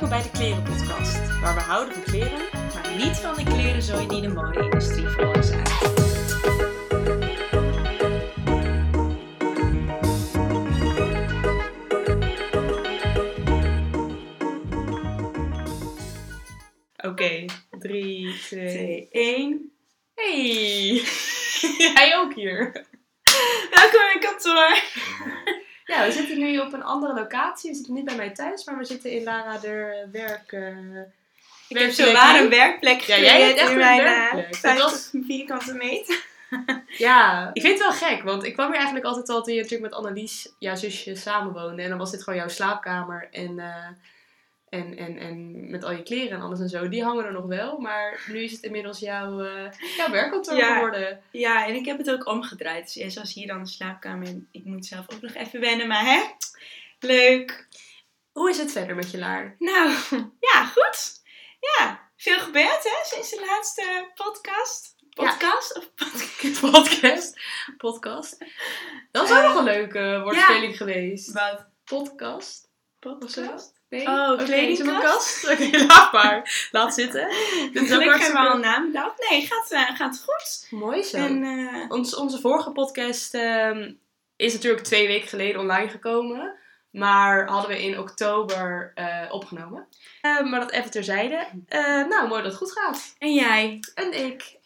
Welkom bij de Klerenpodcast, waar we houden van kleren, maar niet van de klerenzooi die de mode-industrie veroorzaakt. Oké, 3, 2, 1. Hey! Jij ook hier. Welkom in kantoor. Ja, we zitten nu op een andere locatie. We zitten niet bij mij thuis, maar we zitten in Lara de werk. eh, Ik heb zo waar een werkplek Ja, jij hebt gecreëerd echt in mijn werkplek. Dat 50 was- vierkante meter. Ja, ik vind het wel gek, want ik kwam hier eigenlijk altijd al toen je natuurlijk met Annelies, jouw zusje, samen woonde. En dan was dit gewoon jouw slaapkamer en, eh, en, en, en met al je kleren en alles en zo. Die hangen er nog wel, maar nu is het inmiddels jouw, eh jouw werkkantoor Ja. geworden. Ja, en ik heb het ook omgedraaid. Dus eerst was hier dan de slaapkamer. En ik moet zelf ook nog even wennen, maar hè? Leuk. Hoe is het verder met je laar? Nou, ja, goed. Ja, veel gebeurd hè, sinds de laatste podcast. Podcast? Of podcast? Podcast. Podcast. Dat is ook Eh, nog een leuke woordspeling geweest. Wat? Podcast. Podcast? Nee? Oh, Oké, kledingkast? Oké, laat maar. Laat zitten. Dit is ook Gelukkig hebben we hartstikke al een naam bedacht. Nee, gaat, eh, gaat goed. mooi zo. En eh, Ons, onze vorige podcast ehm, is natuurlijk twee weken geleden online gekomen. Maar hadden we in oktober eh, opgenomen. Maar dat even terzijde. Nou, mooi dat het goed gaat. en jij? En ik.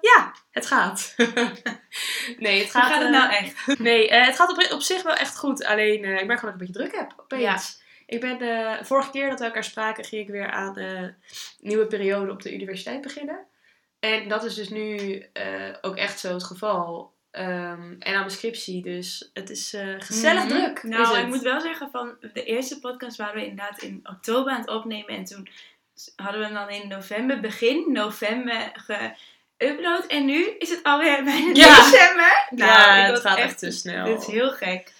ja, het gaat. nee, het Hoe gaat. gaat het nou echt? Nee, het gaat op, op zich wel echt goed. Alleen, ik merk gewoon dat ik een beetje druk heb. Opeens. Ik ben de vorige keer dat we elkaar spraken, ging ik weer aan de nieuwe periode op de universiteit beginnen. En dat is dus nu eh, ook echt zo het geval. Ehm, en aan mijn scriptie, dus het is eh, gezellig Mhm. druk. Nou, ik moet wel zeggen van de eerste podcast waren we inderdaad in oktober aan het opnemen. En toen hadden we hem dan in november, begin november geüpload. En nu is het alweer bijna Ja. december. ja, ik het gaat echt te snel. Dit is heel gek.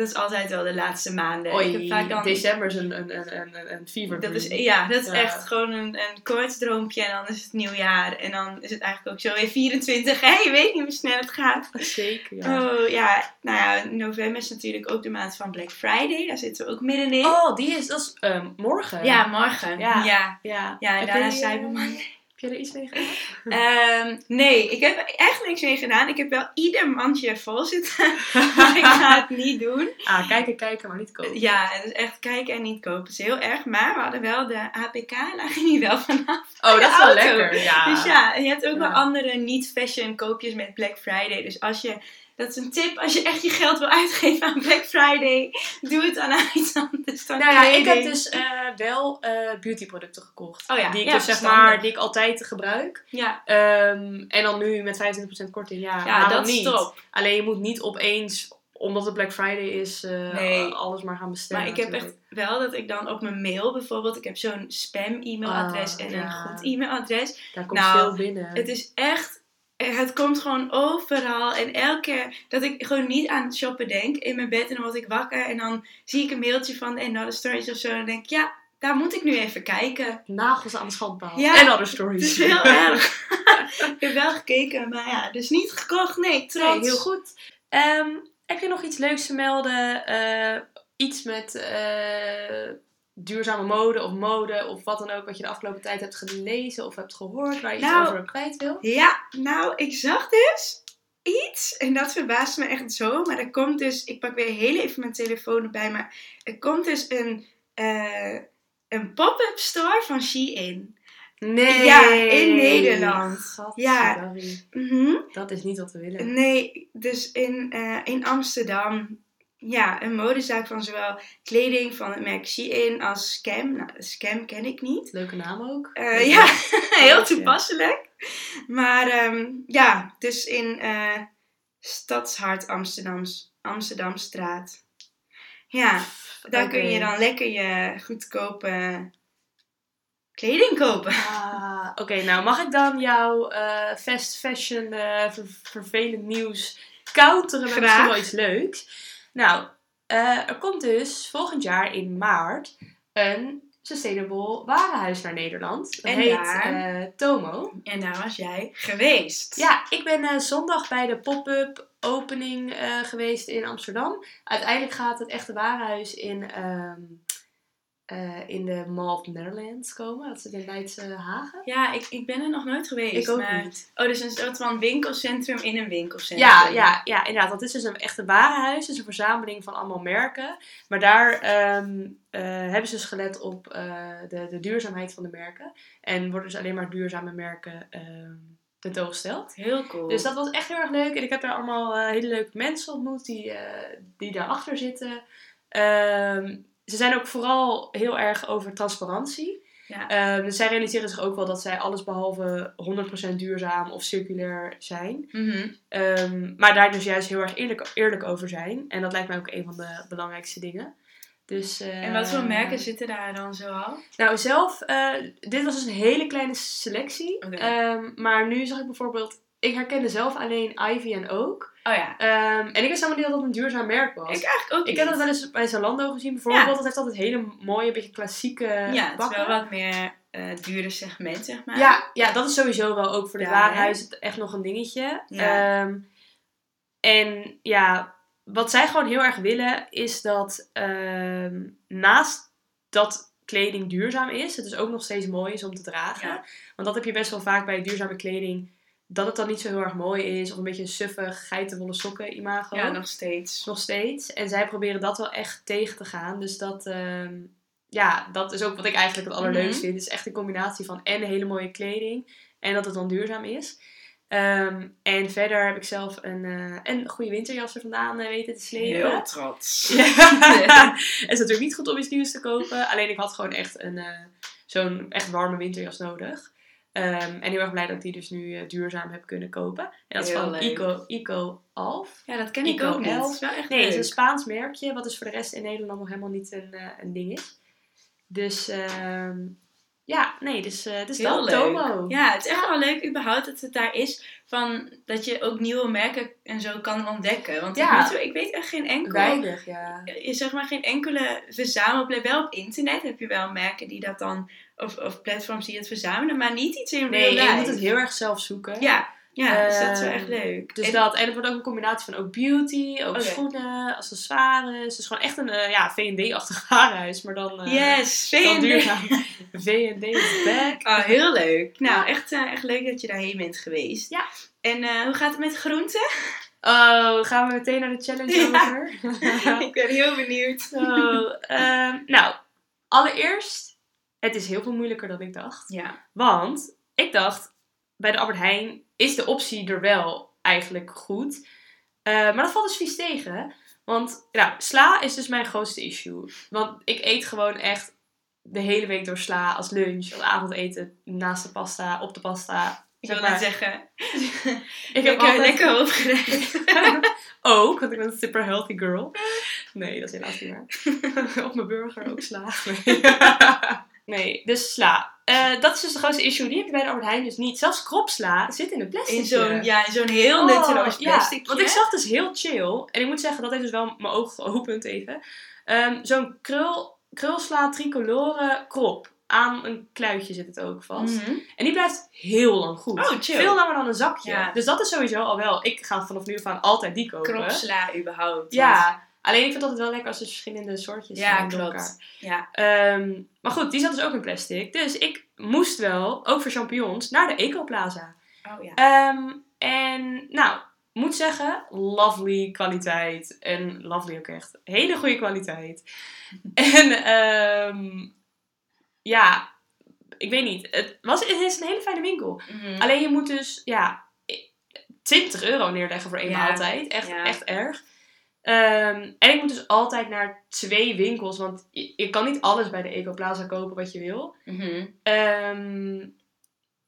Dat is altijd wel de laatste maanden. Oei, ik heb vaak dan, december is een, een, een, een, een fever dat is, ja, dat is Ja. echt gewoon een, een koortsdroompje. En dan is het nieuwjaar. En dan is het eigenlijk ook zo weer 24. Hé, je weet niet hoe snel het gaat. Zeker, ja. Oh ja, nou ja, november is natuurlijk ook de maand van Black Friday. Daar zitten we ook middenin. Oh, die is, dat is ehm, morgen. Ja, morgen. Ja. Ja, ja. ja. en daarna jij, Cyber Monday. Heb je er iets mee gedaan? Ehm, nee, ik heb er echt niks mee gedaan. Ik heb wel ieder mandje vol zitten. maar ik ga het niet doen. Ah, kijken, kijken, maar niet kopen. Ja, het is echt kijken en niet kopen. Het is heel erg. Maar we hadden wel de APK, daar ging hij wel vanaf. Oh, dat is wel lekker. Ja. Dus ja, je hebt ook wel andere niet-fashion koopjes met Black Friday. Dus als je, dat is een tip, als je echt je geld wil uitgeven aan Black Friday, doe het aan iets anders dan Nou ja, ik heb dus eh, wel eh, beautyproducten gekocht. Oh ja, die ik ja, dus zeg maar, die ik altijd gebruik. Ja, Ehm, en dan nu met 25% korting, ja, ja dat is niet? top. Alleen je moet niet opeens, omdat het Black Friday is, eh, Nee. alles maar gaan bestellen. Maar ik heb echt wel dat ik dan op mijn mail bijvoorbeeld, ik heb zo'n spam-e-mailadres Ah, en ja. een goed e-mailadres. Daar komt nou, veel binnen. Het is echt, het komt gewoon overal. En elke keer dat ik gewoon niet aan het shoppen denk in mijn bed en dan word ik wakker en dan zie ik een mailtje van de Another Stories of zo en dan denk ik, ja, daar moet ik nu even kijken. Nagels aan de schandpaal. Ja, en other Het stories. is heel erg. ik heb wel gekeken, maar ja, dus niet gekocht. Nee, trots. Nee, heel goed. Ehm, heb je nog iets leuks te melden? Eh, iets met eh, duurzame mode of mode of wat dan ook wat je de afgelopen tijd hebt gelezen of hebt gehoord waar je Nou, iets over kwijt wil? Ja, nou, ik zag dus iets en dat verbaast me echt zo. Maar er komt dus, ik pak weer heel even mijn telefoon erbij, maar er komt dus een, eh, een pop-up store van Shein. Nee. Ja, in Nederland. Ja. Gadverdarrie. Mhm. Dat is niet wat we willen. Nee, dus in, eh, in Amsterdam. Ja, een modezaak van zowel kleding van het merk Shein als Scam. Nou, Scam ken ik niet. Leuke naam ook. Eh, ja, heel toepasselijk. Maar ehm, ja, dus in eh Stadshart Amsterdams, Amsterdamstraat. Ja, daar kun je dan lekker je goedkope kleding kopen. Ah, Oké, nou mag ik dan jouw eh, fast fashion ver- vervelend nieuws counteren met Graag. wel iets leuks? Nou, eh, er komt dus volgend jaar in maart een sustainable warenhuis naar Nederland. Dat En heet daar? eh, Tomo. En daar was jij geweest. Ja, ik ben eh, zondag bij de pop-up opening geweest in Amsterdam. Uiteindelijk gaat het echte warenhuis in ehm, eh, in de Mall of the Netherlands komen. Dat zit in Leidse Hagen. Ja, ik, ik ben er nog nooit geweest. Ik ook maar... niet. Oh, dus een soort van winkelcentrum in een winkelcentrum. Ja, ja, ja, inderdaad. Dat is dus een echte warenhuis. Het is een verzameling van allemaal merken. Maar daar ehm, eh, hebben ze dus gelet op eh, de, de duurzaamheid van de merken. En worden dus alleen maar duurzame merken ehm tentoongesteld. Heel cool. Dus dat was echt heel erg leuk. En ik heb daar allemaal hele leuke mensen ontmoet die, die daarachter zitten. Ehm, ze zijn ook vooral heel erg over transparantie. Ja. Ehm, dus zij realiseren zich ook wel dat zij alles behalve 100% duurzaam of circulair zijn. Mhm. Ehm, maar daar dus juist heel erg eerlijk, eerlijk over zijn. En dat lijkt mij ook een van de belangrijkste dingen. Dus, En wat voor eh, merken zitten daar dan zo al? Nou, zelf, eh, dit was dus een hele kleine selectie. Ehm, maar nu zag ik bijvoorbeeld, ik herkende zelf alleen Ivy en Oak. Oh ja. Ehm, en ik wist helemaal niet dat dat een duurzaam merk was. Ik eigenlijk ook Ik heb dat wel eens bij Zalando gezien bijvoorbeeld. Ja. Dat heeft altijd hele mooie, beetje klassieke Ja, het is wel wat meer eh duurder segment, zeg maar. Ja, ja, dat is sowieso wel ook voor de Daar, warenhuis echt nog een dingetje. Ja. Ehm, en ja, wat zij gewoon heel erg willen is dat ehm, naast dat kleding duurzaam is, het dus ook nog steeds mooi is om te dragen. Ja. Want dat heb je best wel vaak bij duurzame kleding, dat het dan niet zo heel erg mooi is. Of een beetje een suffig, geitenwolle sokken imago. Ja, nog steeds. Nog steeds. En zij proberen dat wel echt tegen te gaan. Dus dat, ehm, ja, dat is ook wat ik eigenlijk het allerleukste Mhm. vind. Het is echt een combinatie van en hele mooie kleding en dat het dan duurzaam is. Ehm, en verder heb ik zelf een, eh, een goede winterjas er vandaan eh, weten te slepen. Heel trots. Ja. het is natuurlijk niet goed om iets nieuws te kopen. Alleen ik had gewoon echt een, eh, zo'n echt warme winterjas nodig. Ehm, en heel erg blij dat ik die dus nu eh, duurzaam heb kunnen kopen. En dat is van leuk. Eco, Eco Alf. Ja, dat ken ik Ico ook niet. Elf. Dat is wel echt Nee, het is leuk. een Spaans merkje, wat dus voor de rest in Nederland nog helemaal niet een, eh, een ding is. Dus ehm, ja, nee, dus, eh dus Heel dat. Tomo. Ja, het is echt wel leuk überhaupt dat het daar is. Van dat je ook nieuwe merken en zo kan ontdekken. Want Ja. toe, ik weet echt geen enkel... Weinig, ja. Je zeg maar geen enkele verzamelplek. Wel op internet heb je wel merken die dat dan... Of, of platforms die het verzamelen. Maar niet iets in Nee, real en je moet het heel erg zelf zoeken. Ja, ja dus dat is wel Ehm, echt leuk. Dus En- dat, en het wordt ook een combinatie van ook beauty, ook Oké. schoenen, accessoires. Dus gewoon echt een eh, ja, V&D-achtig haarhuis, maar dan, eh yes, V&D. V&D is back. Oh, heel leuk. Nou, echt, eh, echt leuk dat je daarheen bent geweest. Ja. En hoe gaat het met groenten? Oh, gaan we meteen naar de challenge Ja. over? ik ben heel benieuwd. Zo, ehm, nou, allereerst, het is heel veel moeilijker dan ik dacht. Ja. Want ik dacht, bij de Albert Heijn is de optie er wel eigenlijk goed. Eh, maar dat valt dus vies tegen. Want nou, sla is dus mijn grootste issue. Want ik eet gewoon echt de hele week door sla als lunch, als avondeten, naast de pasta, op de pasta. Ik wil net maar, zeggen, ik heb lekker, altijd... lekker hoofdgerecht. ook, want ik ben een super healthy girl. Nee, dat is helaas niet waar. Op mijn burger ook sla. Nee dus sla. Eh, dat is dus de grootste issue. Die heb je bij de Albert Heijn dus niet. Zelfs kropsla zit in een plastic. In zo'n ja, in zo'n heel nutteloos Oh, ja, plastic. want ik zag dus heel chill. En ik moet zeggen, dat heeft dus wel mijn oog geopend even. Ehm, zo'n krul, krulsla tricolore krop. Aan een kluitje zit het ook vast. En die blijft heel lang goed. Mhm. Oh, chill. Veel langer dan een zakje. Ja. Dus dat is sowieso al wel. Ik ga vanaf nu af aan altijd die kopen. Kropsla überhaupt. Ja, alleen ik vind het altijd wel lekker als er verschillende soortjes Ja, zijn klopt. elkaar. Ja. Ehm, maar goed, die zat dus ook in plastic. Dus ik moest wel, ook voor champignons, naar de Ecoplaza. Oh ja. Ehm, en nou, moet zeggen, lovely kwaliteit. En lovely ook echt. Hele goede kwaliteit. en ehm, ja, ik weet niet. Het, was, het is een hele fijne winkel. Mhm. Alleen je moet dus, ja, 20 euro neerleggen voor één Ja, maaltijd. Echt, ja. echt erg. Ehm, en ik moet dus altijd naar twee winkels, want je, je kan niet alles bij de Ecoplaza kopen wat je wil. Mhm. Ehm,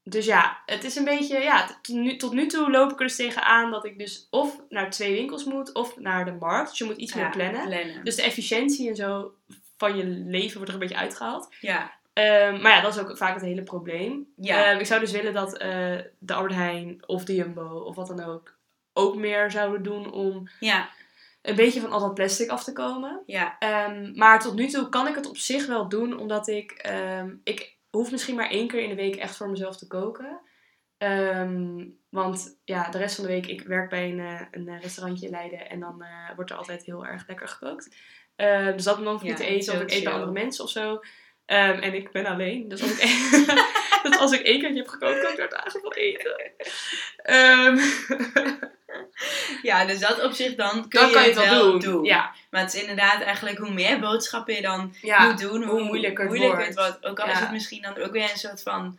dus ja, het is een beetje, ja, tot nu, tot nu toe loop ik er dus tegenaan dat ik dus of naar twee winkels moet of naar de markt. Dus je moet iets Ja, meer plannen. plannen. Dus de efficiëntie en zo van je leven wordt er een beetje uitgehaald. ja. Ehm, maar ja, dat is ook vaak het hele probleem. Ja. Ik zou dus willen dat eh, de Albert Heijn of de Jumbo of wat dan ook ook meer zouden doen om ja. Een beetje van al dat plastic af te komen. Ja. Ehm, maar tot nu toe kan ik het op zich wel doen, omdat ik, ehm, ik hoef misschien maar één keer in de week echt voor mezelf te koken. Ehm, want ja, de rest van de week, ik werk bij een, eh, een restaurantje in Leiden en dan eh, wordt er altijd heel erg lekker gekookt. Dus dat dan hoef ik Ja, niet te eten. Of ik eet bij andere mensen of zo. En ik ben alleen. Dus als ik, dus als ik één keertje heb gekookt, kan ik daar dagen van eten. Ja, dus dat op zich dan kun dan je kan je het wel doen. doen. Ja, Maar het is inderdaad eigenlijk hoe meer boodschappen je dan ja. moet doen, hoe, hoe moeilijker het moeilijker wordt. het wordt. Ook al is het misschien dan ook weer een soort van...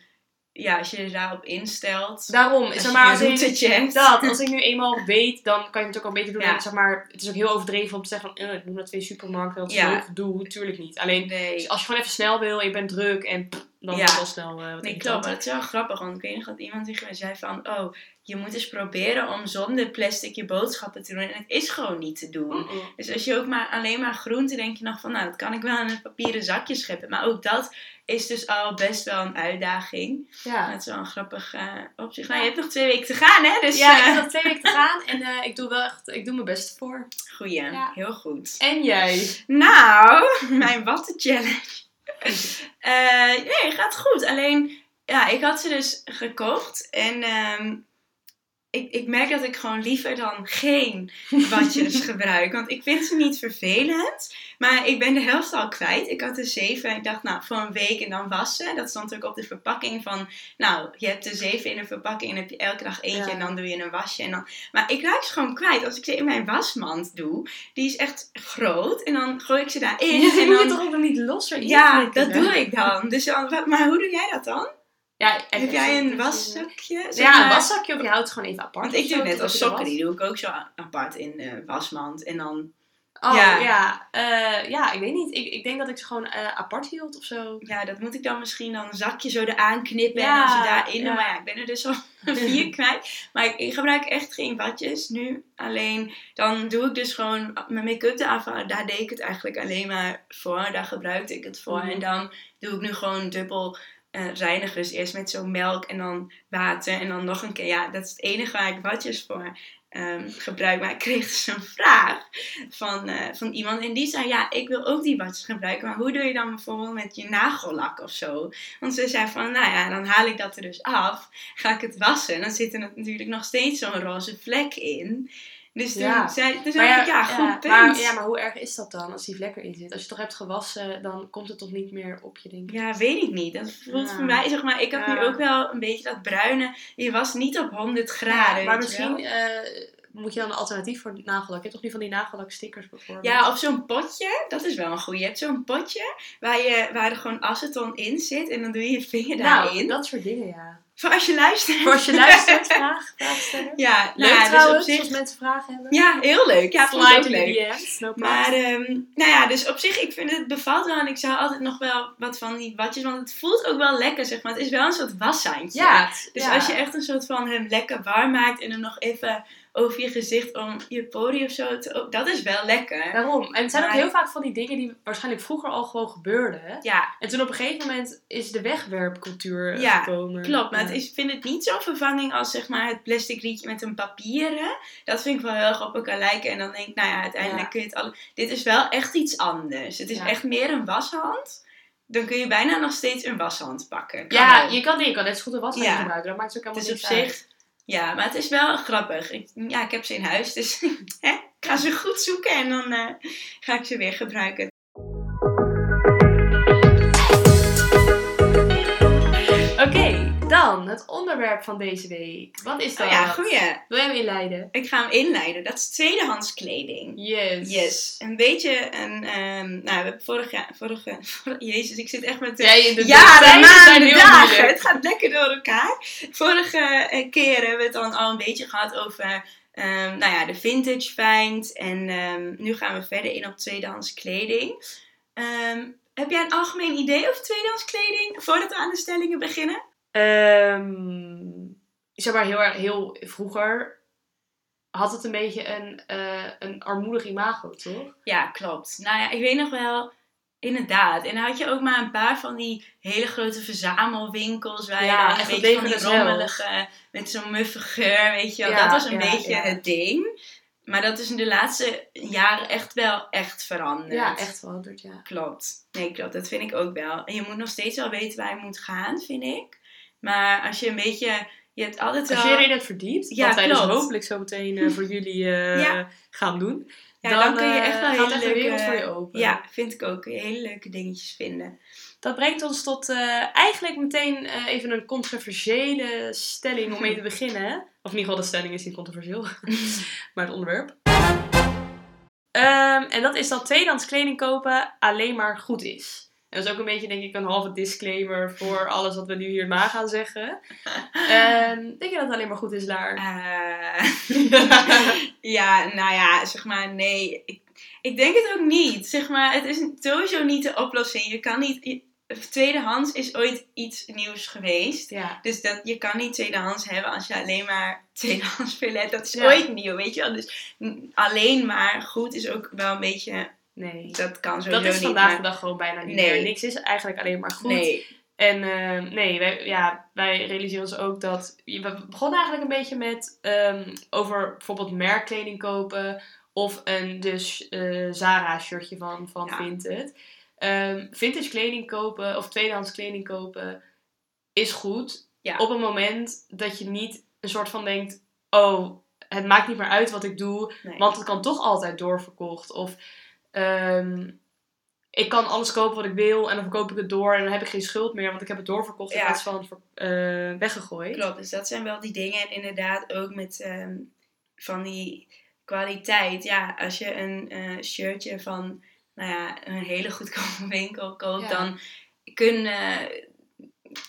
Ja, als je je daarop instelt. Daarom, als zeg maar, als je dat, als ik nu eenmaal weet, dan kan je het ook al beter doen. Ja. En zeg maar, het is ook heel overdreven om te zeggen van, eh, ik moet naar twee supermarkten, dat is Ja. zo gedoe. Tuurlijk niet. Alleen, Nee. als je gewoon even snel wil en je bent druk en pff, dan Ja. wel snel eh wat Nee, klopt. Maar dat is wel grappig. Want ik weet nog dat iemand tegen mij zei van... Oh, je moet eens proberen om zonder plastic je boodschappen te doen. En het is gewoon niet te doen. Dus als je ook maar alleen maar groente denk je nog van... Nou, dat kan ik wel in een papieren zakje scheppen. Maar ook dat is dus al best wel een uitdaging. Ja. Dat is wel een grappig eh, opzicht. Nou, je hebt nog twee weken te gaan, hè? Dus ja, ik eh, heb nog twee weken te gaan en eh, ik doe wel echt, ik doe mijn best voor. goeie. Ja. Heel goed. En jij? Nou, mijn watten challenge. Eh, nee, gaat goed. Alleen, ja, ik had ze dus gekocht. En ehm, ik, ik merk dat ik gewoon liever dan geen watjes gebruik. Want ik vind ze niet vervelend. Maar ik ben de helft al kwijt. Ik had er zeven. En ik dacht, nou, voor een week en dan wassen. Dat stond ook op de verpakking van... Nou, je hebt er zeven in een verpakking. En dan heb je elke dag eentje. Ja. En dan doe je een wasje. En dan... Maar ik raak ze gewoon kwijt. Als ik ze in mijn wasmand doe. Die is echt groot. En dan gooi ik ze daarin. Je en moet dan... je toch ook nog niet los erin Ja, dat doe ik dan. Dus dan, maar hoe doe jij dat dan? Ja, Heb jij een en- waszakje? zeg Ja, een maar? waszakje of je houdt het gewoon even apart. Want ik doe net als sokken. Die doe ik ook zo apart in de wasmand. En dan, Oh, Ja. ja. Eh, ja ik weet niet. Ik, ik denk dat ik ze gewoon eh, apart hield of zo. ja, dat moet ik dan misschien dan een zakje zo eraan knippen. Ja, en dan ze daarin ja. Maar ja, ik ben er dus al vier kwijt. Maar ik, ik gebruik echt geen watjes nu. Alleen, dan doe ik dus gewoon mijn make-up eraf. Daar deed ik het eigenlijk alleen maar voor. Daar gebruikte ik het voor. Mhm. En dan doe ik nu gewoon dubbel eh reinigen. Dus eerst met zo'n melk en dan water. En dan nog een keer. Ja, dat is het enige waar ik watjes voor ehm, gebruik. Maar ik kreeg dus een vraag van, eh, van iemand. En die zei, ja, ik wil ook die watjes gebruiken. Maar hoe doe je dan bijvoorbeeld met je nagellak of zo? Want ze zei van, nou ja, dan haal ik dat er dus af. Ga ik het wassen. Dan zit er natuurlijk nog steeds zo'n roze vlek in. Dus toen Ja. zei Maar zei ik, ja, goed punt. Maar, ja, maar hoe erg is dat dan als die vlek erin zit? Als je toch hebt gewassen, dan komt het toch niet meer op je, denk ik. Ja, weet ik niet. Dat voelt Ja. voor mij, zeg maar, ik had Ja. nu ook wel een beetje dat bruine. Je was niet op 100 graden. maar misschien moet je dan een alternatief voor nagellak. Je hebt toch nu van die nagellak stickers bijvoorbeeld? Ja, of zo'n potje. Dat is wel een goeie. Je hebt zo'n potje waar, je, waar er gewoon aceton in zit. En dan doe je je vinger nou, daarin. dat soort dingen, ja. Voor als je luistert. Voor als je luistert, vraag, vraag stellen. Ja, Leuk nou, ja, trouwens, dus op als zich... mensen vragen hebben. Ja, heel leuk. Ja, vond ik ook leuk. de DM's, no Maar, ehm, nou ja, dus op zich, ik vind het bevalt wel. En ik zou altijd nog wel wat van die watjes, want het voelt ook wel lekker, zeg maar. Het is wel een soort washandje. ja, Dus ja. als je echt een soort van hem lekker warm maakt en hem nog even over je gezicht om je pori of zo te... dat is wel lekker. Daarom. En het zijn ook heel vaak van die dingen die waarschijnlijk vroeger al gewoon gebeurden. Ja, En toen op een gegeven moment is de wegwerpcultuur Ja, gekomen. klopt. Maar Ja. het is, ik vind het niet zo'n vervanging als zeg maar het plastic rietje met een papieren. Dat vind ik wel heel erg op elkaar lijken. En dan denk ik, nou ja, uiteindelijk Ja. kun je het alle... Dit is wel echt iets anders. Het is echt meer een washand. Dan kun je bijna nog steeds een washand pakken. Kan Ja, ook. je kan, je kan net zo goed een washandje Ja. gebruiken. Dat maakt ook helemaal Dus op uit. Ja, maar het is wel grappig. Ja, ik heb ze in huis, dus hè, ik ga ze goed zoeken en dan eh, ga ik ze weer gebruiken. Dan het onderwerp van deze week. Wat is dat? Oh ja, goeie. Wil jij hem inleiden? Ik ga hem inleiden. Dat is tweedehands kleding. Yes. Yes. Een beetje een, ehm, nou, we hebben vorig jaar, vorige, vor- jezus, ik zit echt met de Jij in de jaren, maanden, dagen. Het gaat lekker door elkaar. Vorige eh, keer hebben we het dan al een beetje gehad over, ehm, nou ja, de vintage find. En ehm, nu gaan we verder in op tweedehands kleding. Heb jij een algemeen idee over tweedehands kleding voordat we aan de stellingen beginnen? Ehm, zeg maar heel heel vroeger had het een beetje een, eh, een armoedig imago, toch? Ja, klopt. Nou ja, ik weet nog wel, inderdaad. En dan had je ook maar een paar van die hele grote verzamelwinkels. Waar Ja, je dan echt een beetje van die rommelige, met zo'n muffe geur, weet je wel. Ja, dat was een ja, beetje het ding. Maar dat is in de laatste jaren echt wel echt veranderd. Ja, echt veranderd, ja. Klopt. Nee, klopt. Dat vind ik ook wel. En je moet nog steeds wel weten waar je moet gaan, vind ik. Maar als je een beetje... Je hebt altijd wel... Als je erin hebt verdiept, Ja, wat wij dus hopelijk zo meteen eh, voor jullie eh, Ja. gaan doen, Ja, dan, dan, kun je eh, echt wel hele leuke... wereld voor je open. Ja, vind ik ook. Kun je hele leuke dingetjes vinden. Dat brengt ons tot eigenlijk meteen even een controversiële stelling om mee te beginnen. Of in ieder geval de stelling is niet controversieel, maar het onderwerp. Ehm, en dat is dat tweedehands kleding kopen alleen maar goed is. En dat is ook een beetje, denk ik, een halve disclaimer voor alles wat we nu hierna gaan zeggen. Ehm, denk je dat het alleen maar goed is, Laar? Eh, ja, nou ja, zeg maar, nee. Ik, ik denk het ook niet. Zeg maar, het is sowieso niet de oplossing. Je kan niet... je- tweedehands is ooit iets nieuws geweest. ja. Dus dat, je kan niet tweedehands hebben als je alleen maar tweedehands hebben. Dat is Ja. ooit nieuw, weet je wel. Dus alleen maar goed is ook wel een beetje... Nee. Dat kan sowieso Dat is niet. vandaag maar- de dag gewoon bijna niet Nee. meer. Niks is eigenlijk alleen maar goed. Nee. En eh, nee, wij, ja, wij realiseren ons ook dat. We begonnen eigenlijk een beetje met ehm, over bijvoorbeeld merkkleding kopen. Of een dus eh, Zara shirtje van, van Ja. Vinted. Ehm, vintage kleding kopen of tweedehands kleding kopen is goed. Ja. Op een moment dat je niet een soort van denkt: oh, het maakt niet meer uit wat ik doe, nee. want het kan toch altijd doorverkocht. Of ehm, ik kan alles kopen wat ik wil en dan verkoop ik het door en dan heb ik geen schuld meer, want ik heb het doorverkocht in Ja. plaats van eh, weggegooid. Klopt, dus dat zijn wel die dingen. En inderdaad ook met ehm, van die kwaliteit. Ja, als je een eh, shirtje van nou ja, een hele goedkope winkel koopt, Ja. dan kun, eh,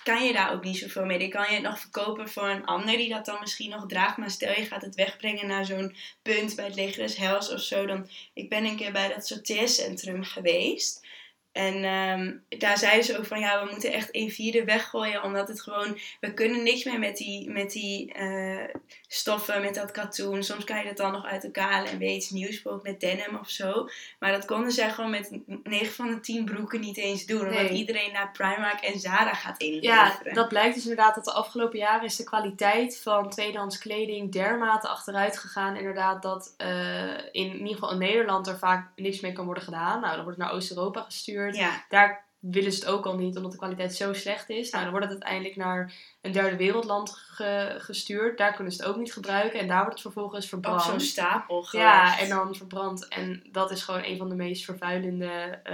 kan je daar ook niet zoveel mee. Dan kan je het nog verkopen voor een ander die dat dan misschien nog draagt. Maar stel je gaat het wegbrengen naar zo'n punt bij het leger Hels of zo. Dan, ik ben een keer bij dat sorteercentrum geweest. En ehm, daar zeiden ze ook van ja, we moeten echt een vierde weggooien. Omdat het gewoon, we kunnen niks meer met die, met die eh, stoffen, met dat katoen. Soms kan je het dan nog uit elkaar halen en weer iets nieuws, bijvoorbeeld met denim of zo. Maar dat konden zij gewoon met 9 van de 10 broeken niet eens doen. Omdat Nee. iedereen naar Primark en Zara gaat Ja, inleveren. dat blijkt dus inderdaad dat de afgelopen jaren is de kwaliteit van tweedehands kleding dermate achteruit gegaan. Inderdaad dat eh, in, in ieder geval in Nederland er vaak niks mee kan worden gedaan. Nou, dan wordt het naar Oost-Europa gestuurd. Ja, Daar willen ze het ook al niet, omdat de kwaliteit zo slecht is. Nou, dan wordt het uiteindelijk naar een derde wereldland ge- gestuurd. Daar kunnen ze het ook niet gebruiken. En daar wordt het vervolgens op verbrand. zo'n stapel gelegd. Ja, en dan verbrand. En dat is gewoon een van de meest vervuilende eh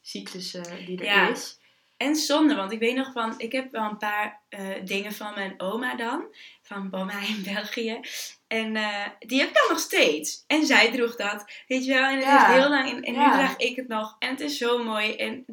cyclussen die er Ja. is. En zonde, want ik weet nog van, ik heb wel een paar eh, dingen van mijn oma dan, van mama in België. En eh, die heb ik dan nog steeds. En zij droeg dat, weet je wel. En het Ja. is heel lang, en, en Ja. nu draag ik het nog. En het is zo mooi. En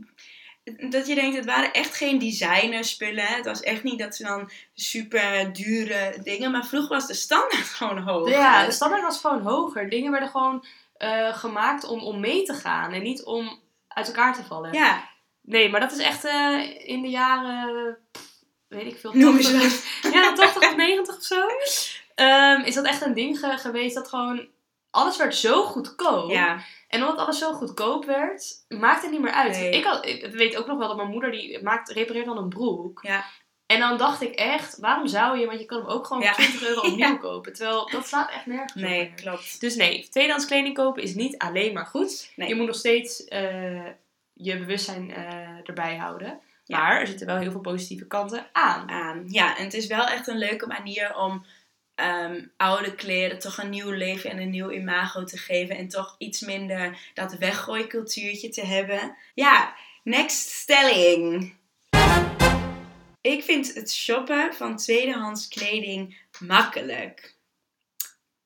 dat je denkt, het waren echt geen designerspullen. Het was echt niet dat ze dan super dure dingen, maar vroeger was de standaard gewoon hoog. Ja, de standaard was gewoon hoger. Dingen werden gewoon eh, gemaakt om, om mee te gaan en niet om uit elkaar te vallen. ja, Nee, maar dat is echt eh, in de jaren, pff, weet ik veel, noem eens 80, wat. ja, 80 of 90 of zo. Ehm, is dat echt een ding ge- geweest dat gewoon alles werd zo goedkoop. Ja, En omdat alles zo goedkoop werd, maakt het niet meer uit. Nee. Ik, had, ik weet ook nog wel dat mijn moeder die maakt, repareert dan een broek. ja. En dan dacht ik echt, waarom zou je, want je kan hem ook gewoon Ja. voor 20 euro opnieuw kopen. Terwijl dat slaat echt nergens op Nee, meer. klopt. Dus nee, tweedehands kleding kopen is niet alleen maar goed. Nee. Je moet nog steeds eh, je bewustzijn eh, erbij houden. Maar er zitten wel heel veel positieve kanten aan. aan. Ja, en het is wel echt een leuke manier om ehm, oude kleren toch een nieuw leven en een nieuw imago te geven. En toch iets minder dat weggooicultuurtje te hebben. Ja, next stelling. Ik vind het shoppen van tweedehands kleding makkelijk.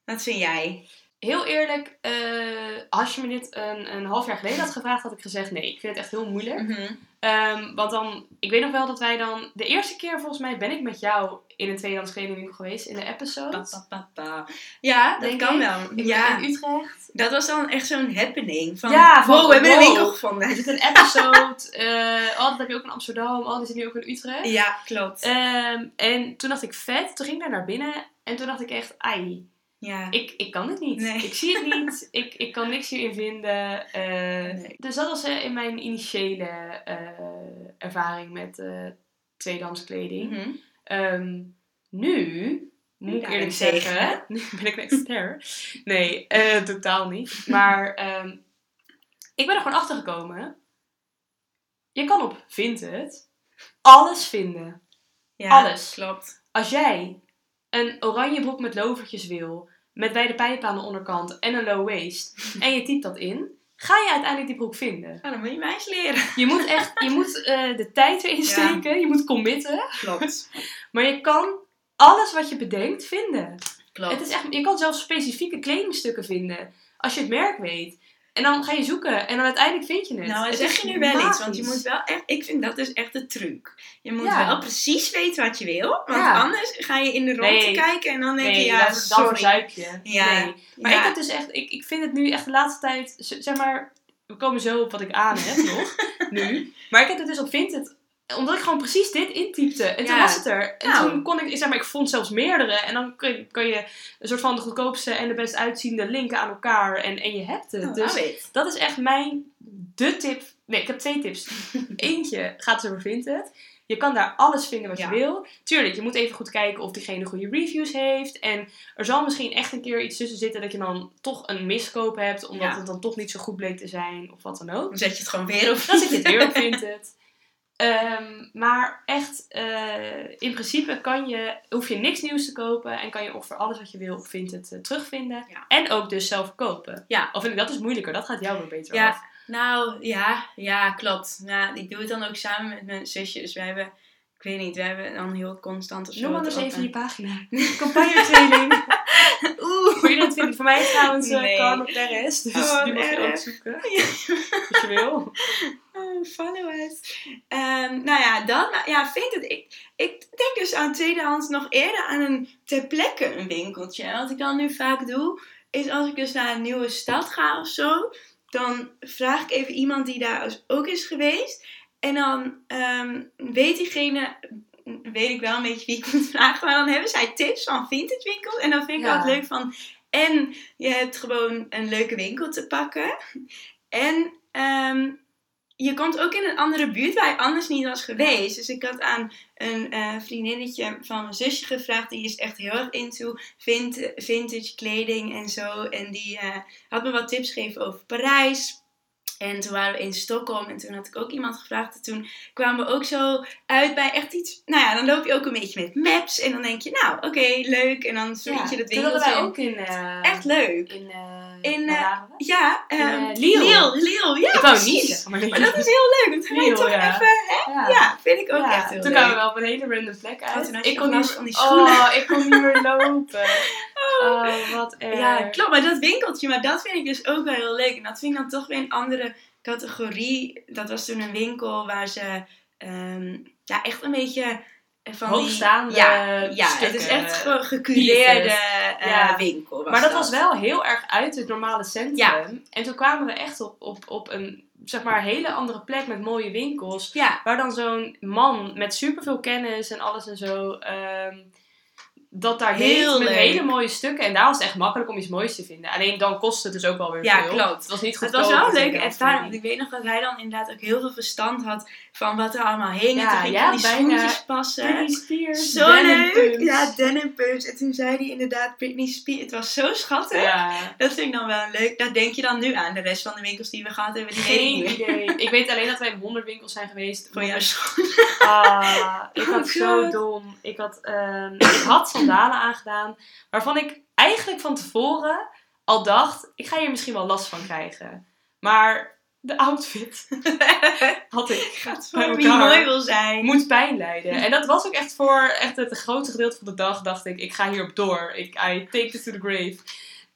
Wat vind jij? Heel eerlijk, eh, als je me dit een, een half jaar geleden had gevraagd, had ik gezegd nee. Ik vind het echt heel moeilijk. Mhm. Ehm, want dan, ik weet nog wel dat wij dan, de eerste keer volgens mij ben ik met jou in een tweedehands kledingwinkel geweest, in de episode. Pa, pa, pa, pa. Ja, dat Denk kan ik. wel. Ik ja, in Utrecht. dat was dan echt zo'n happening. Van, Ja, van, wow, we hebben een winkel gevonden. Er zit een episode, eh, oh, dat heb je ook in Amsterdam, oh, die zit nu ook in Utrecht. Ja, klopt. Ehm, en toen dacht ik vet, toen ging ik daar naar binnen en toen dacht ik echt, ai, ja. ik, ik kan het niet. Nee. Ik zie het niet, ik, ik kan niks hierin vinden. eh, Nee. Dus dat was in mijn initiële eh, ervaring met eh tweedehands kleding. Mhm. Ehm, nu, moet ik eerlijk zeggen, nu ben ik een expert. Nee, totaal niet. Maar ehm, ik ben er gewoon achter gekomen. Je kan op Vinted alles vinden. Ja, Alles. Klopt. Als jij een oranje broek met lovertjes wil, met wijde pijpen aan de onderkant en een low waist en je typt dat in, ga je uiteindelijk die broek vinden. Nou, dan moet je mij eens leren. Je moet echt je moet, eh, de tijd erin steken, je moet committen, Klopt. maar je kan alles wat je bedenkt vinden. Klopt. Het is echt, je kan zelfs specifieke kledingstukken vinden als je het merk weet. En dan ga je zoeken en dan uiteindelijk vind je het. Nou, Het zeg is je nu wel iets, want je moet wel echt, ik vind dat dus echt de truc. Je moet Ja. wel precies weten wat je wil, want Ja. anders ga je in de ronde Nee. kijken en dan denk Nee, je, ja, dan, dan sorry. verzuip je. Ja. Nee. Maar ik heb dus echt, ik, ik vind het nu echt de laatste tijd, zeg maar, we komen zo op wat ik aan heb nog, nu. Maar ik heb het dus op Vinted, omdat ik gewoon precies dit intypte. En toen was het er. En Nou. toen kon ik, zeg maar, ik vond zelfs meerdere. En dan kun je, kun je een soort van de goedkoopste en de best uitziende linken aan elkaar. En, en je hebt het. Oh, dus nou dat is echt mijn, de tip. Nee, ik heb twee tips. Eentje gaat over Vinted. Je kan daar alles vinden wat Ja. je wil. Tuurlijk, je moet even goed kijken of diegene goede reviews heeft. En er zal misschien echt een keer iets tussen zitten dat je dan toch een miskoop hebt. Omdat Ja. het dan toch niet zo goed bleek te zijn. Of wat dan ook. Dan zet je het gewoon weer op. Dan zit je het weer op Vinted. Ehm, maar echt, eh, in principe kan je, hoef je niks nieuws te kopen. En kan je ongeveer alles wat je wil op Vinted eh, terugvinden. Ja. En ook dus zelf verkopen. Ja. Of vind ik dat is moeilijker. Dat gaat jou weer beter Ja. af. Nou, ja, ja, klopt. Ja, ik doe het dan ook samen met mijn zusje. Dus wij hebben, ik weet niet, wij hebben dan heel constant of zo. Noem anders het even je pagina. Campagnetraining. Oeh. Voor iedereen vindt voor mij trouwens uh, Nee. Carmen Perez. Dus Oh, die mag je ook zoeken. Als je wil. Oh, follow us. Ehm, nou ja, dan, ja, vind het. Ik, ik denk dus aan tweedehands nog eerder aan een ter plekke een winkeltje. En wat ik dan nu vaak doe, is als ik dus naar een nieuwe stad ga of zo, dan vraag ik even iemand die daar ook is geweest. En dan ehm, weet diegene, weet ik wel een beetje wie ik moet vragen, maar dan hebben zij tips van vintage winkels. En dan vind ik Ja. altijd leuk van, en je hebt gewoon een leuke winkel te pakken. En ehm, je komt ook in een andere buurt waar je anders niet was geweest. Dus ik had aan een eh, vriendinnetje van mijn zusje gevraagd. Die is echt heel erg into vint- vintage kleding en zo. En die eh, had me wat tips gegeven over Parijs. En toen waren we in Stockholm en toen had ik ook iemand gevraagd. En toen kwamen we ook zo uit bij echt iets. Nou ja, dan loop je ook een beetje met maps. En dan denk je, nou oké, leuk. En dan vind je dat Toen hadden winkeltje. wij ook in... eh, Echt leuk. In, eh In, eh? Ja, In, eh, Lille. Lille, Lille, ja, ik wou niet zeggen, maar, Maar dat is heel leuk. Dan ga je toch ja. even, hè? ja. Ja, vind ik ook Ja, echt heel Toen leuk. kwamen we wel op een hele random plek uit. toen je ik kon nog niet last van die schoenen. Oh, ik kon niet meer lopen. Oh, wat erg. Ja, klopt. Maar dat winkeltje, maar dat vind ik dus ook wel heel leuk. En dat vind ik dan toch weer een andere categorie. Dat was toen een winkel waar ze ehm, ja, echt een beetje van die... Hoogstaande Ja, ja het is echt ge- gecureerde pieces. eh, winkel. Maar dat was wel heel erg uit het normale centrum. Ja. En toen kwamen we echt op, op, op een zeg maar, hele andere plek met mooie winkels. Ja, Waar dan zo'n man met superveel kennis en alles en zo. ehm, dat daar Heel deed met leuk. hele mooie stukken. En daar was het echt makkelijk om iets moois te vinden. Alleen dan kostte het dus ook wel weer Ja, veel. klopt. Het was niet goed. het was wel een leuke ervaring. Ik weet nog dat hij dan inderdaad ook heel veel verstand had van wat er allemaal hing. Ja, en toen ging ja, die bijna schoentjes passen. Britney Spears. Zo leuk! Pumps. Ja, denim pumps. En toen zei hij inderdaad Britney Spears. Het was zo schattig. Ja. Dat vind ik dan wel leuk. Daar denk je dan nu aan. De rest van de winkels die we gehad hebben, die weet ik Geen niet meer. idee. Ik weet alleen dat wij in honderd winkels zijn geweest. Voor jouw schoenen. Ah, ik Oh, had zo dom. Ik had, ehm, ik had sandalen aangedaan. Waarvan ik eigenlijk van tevoren al dacht, ik ga hier misschien wel last van krijgen. Maar de outfit had ik. Gaat voor wie mooi wil zijn. Moet pijn lijden. En dat was ook echt voor echt het grootste gedeelte van de dag. Dacht ik, ik ga hierop door. Ik, I take it to the grave.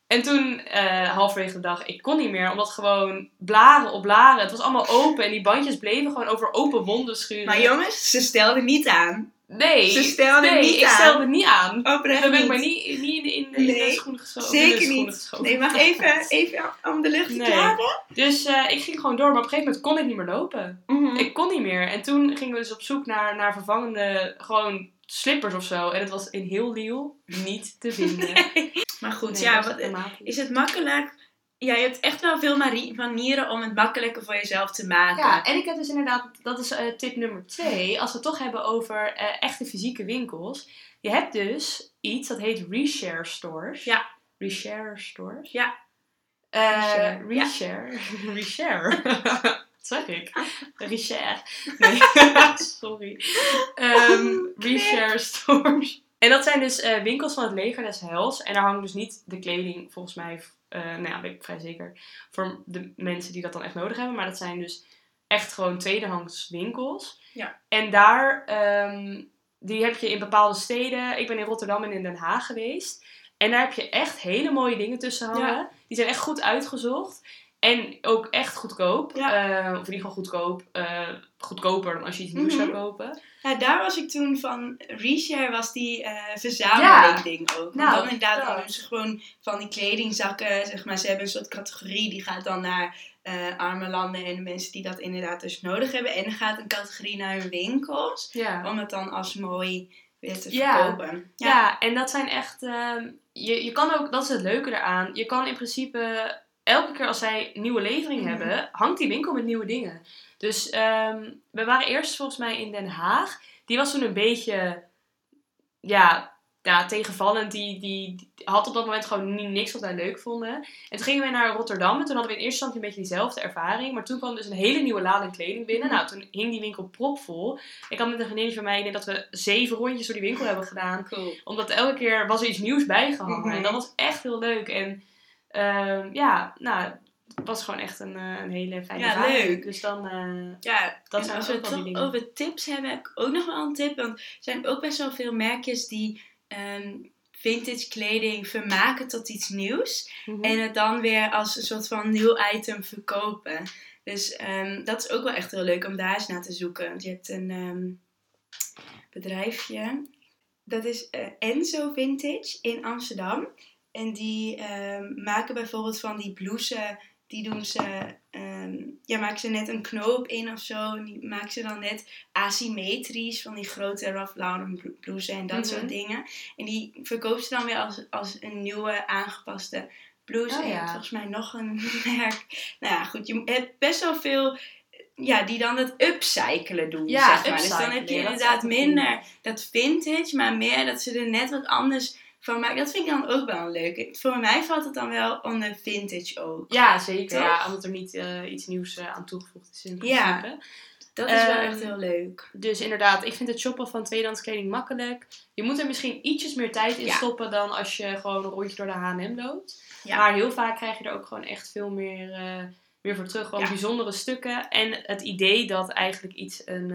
En toen, eh, halverwege de dag, ik kon niet meer. Omdat gewoon blaren op blaren. Het was allemaal open. En die bandjes bleven gewoon over open wonden schuren. Maar jongens, ze stelden niet aan. Nee. Ze stelden nee, niet ik aan. stelde niet aan. Oprecht Dan ben ik maar niet, niet in, de- in, de- in Nee, de schoenen geschoven. de Zeker niet. geschoven. Nee, maar even, even om de lucht te Nee. klaren. Dus eh, ik ging gewoon door. Maar op een gegeven moment kon ik niet meer lopen. Mhm. Ik kon niet meer. En toen gingen we dus op zoek naar, naar vervangende gewoon slippers of zo. En het was in heel Liel niet te vinden. Maar goed, Nee, ja, wat, is het makkelijk? Ja, je hebt echt wel veel manieren om het makkelijker voor jezelf te maken. Ja, en ik heb dus inderdaad, dat is eh, tip nummer twee. Als we het toch hebben over eh, echte fysieke winkels. Je hebt dus iets dat heet reshare stores. Ja. Reshare stores. Ja. Eh, Reshare, ja. reshare. Wat zeg ik? Reshare. Nee, sorry. Ehm, reshare stores. En dat zijn dus eh, winkels van het leger des Heils. En daar hangt dus niet de kleding, volgens mij, eh, nou ja, weet ik vrij zeker, voor de mensen die dat dan echt nodig hebben. Maar dat zijn dus echt gewoon tweedehands winkels. Ja. En daar, ehm, die heb je in bepaalde steden. Ik ben in Rotterdam en in Den Haag geweest. En daar heb je echt hele mooie dingen tussen hangen. Ja. Die zijn echt goed uitgezocht. En ook echt goedkoop. Ja. Eh, of in ieder geval goedkoop. eh, goedkoper dan als je iets nieuws Mhm. zou kopen. Ja, daar was ik toen van. Reshare was die eh verzameling ding ook. Nou, dan inderdaad dan doen ze gewoon van die kledingzakken. Zeg maar, ze hebben een soort categorie die gaat dan naar eh, arme landen en de mensen die dat inderdaad dus nodig hebben. En er gaat een categorie naar hun winkels. Ja. Om het dan als mooi weer te Ja. verkopen. Ja. en dat zijn echt. ehm, je, je kan ook, dat is het leuke eraan. Je kan in principe elke keer als zij nieuwe levering Mhm. hebben, hangt die winkel met nieuwe dingen. Dus ehm, we waren eerst volgens mij in Den Haag. Die was toen een beetje. Ja. Ja, tegenvallend. Die, die, die had op dat moment gewoon niet, niks wat wij leuk vonden. En toen gingen we naar Rotterdam. En toen hadden we in eerste instantie een beetje diezelfde ervaring. Maar toen kwam dus een hele nieuwe lading kleding binnen. Mhm. Nou, toen hing die winkel propvol. Ik had met een vriendin van mij, ik denk dat we zeven rondjes door die winkel hebben gedaan Cool. omdat elke keer was er iets nieuws bijgehangen. Mhm. En dat was echt heel leuk. En ehm, ja, nou, het was gewoon echt een, eh, een hele fijne Ja, leuk. Dus dan, eh, Ja, Dat zijn als ook we het toch over tips hebben, heb ik ook nog wel een tip. Want er zijn ook best wel veel merkjes die ehm, vintage kleding vermaken tot iets nieuws. mhm. En het dan weer als een soort van nieuw item verkopen. Dus ehm, dat is ook wel echt heel leuk om daar eens naar te zoeken. Want je hebt een bedrijfje. Dat is eh, Enzo Vintage in Amsterdam. En die ehm, maken bijvoorbeeld van die blouses. Die doen ze, ehm, ja, maken ze net een knoop in of zo. En die maken ze dan net asymmetrisch van die grote Ralph Lauren bl- blouses en dat Mhm. soort dingen. En die verkoopt ze dan weer als, als een nieuwe aangepaste blouse. Oh, en ja. volgens mij nog een merk. Nou ja, goed. Je hebt best wel veel ja, die dan het upcyclen doen, Ja, zeg maar. Dus dan heb je inderdaad minder dat vintage, maar meer dat ze er net wat anders van maken. Dat vind ik dan ook wel een leuke. Voor mij valt het dan wel onder vintage ook. ja, zeker. Toch? Ja, omdat er niet eh, iets nieuws eh, aan toegevoegd is in Ja. principe. Dat is wel Ehm, echt heel leuk. Dus inderdaad, ik vind het shoppen van tweedehands kleding makkelijk. Je moet er misschien ietsjes meer tijd in Ja. stoppen dan als je gewoon een rondje door de H&M loopt. Ja. Maar heel vaak krijg je er ook gewoon echt veel meer, eh, meer voor terug. Gewoon Ja. bijzondere stukken. En het idee dat eigenlijk iets, een,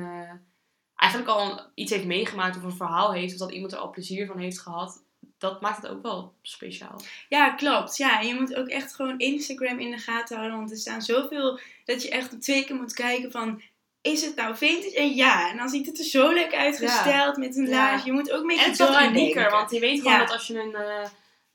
eigenlijk al een- iets heeft meegemaakt of een verhaal heeft. Of dat iemand er al plezier van heeft gehad. Dat maakt het ook wel speciaal. Ja, klopt. Ja, en je moet ook echt gewoon Instagram in de gaten houden. Want er staan zoveel dat je echt twee keer moet kijken van... Is het nou vintage? En ja, en dan ziet het er zo leuk uitgesteld met een Ja. laag. Je moet ook beetje En het is wat unieker, want je weet gewoon dat als je een, eh,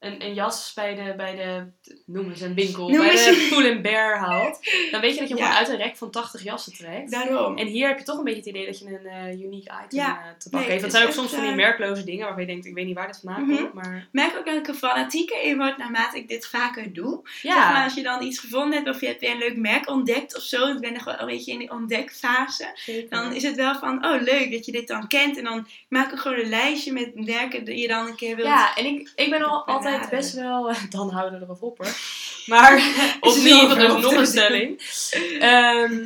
een, een jas bij de, bij de, noem eens een winkel, Noem bij de een- and Bear haalt, dan weet je dat je Ja. gewoon uit een rek van 80 jassen trekt. Daarom. En hier heb je toch een beetje het idee dat je een eh uniek item Ja. eh, te pakken Nee, heeft. Dat zijn ook soms van die eh, merkloze dingen waarvan je denkt, ik weet niet waar dit vandaan Mhm. komt, maar merk ook dat ik er fanatieker in word naarmate ik dit vaker doe. Zeg ja. maar, als je dan iets gevonden hebt of je hebt weer een leuk merk ontdekt of zo. Ik ben nog wel een beetje in die ontdekfase. zeker. Dan is het wel van, oh leuk dat je dit dan kent. En dan maak ik gewoon een lijstje met merken die je dan een keer wilt. Ja, en ik, ik ben al De parade. best wel. Dan houden we erop op hoor. Maar opnieuw, dat is nog een stelling. Ehm,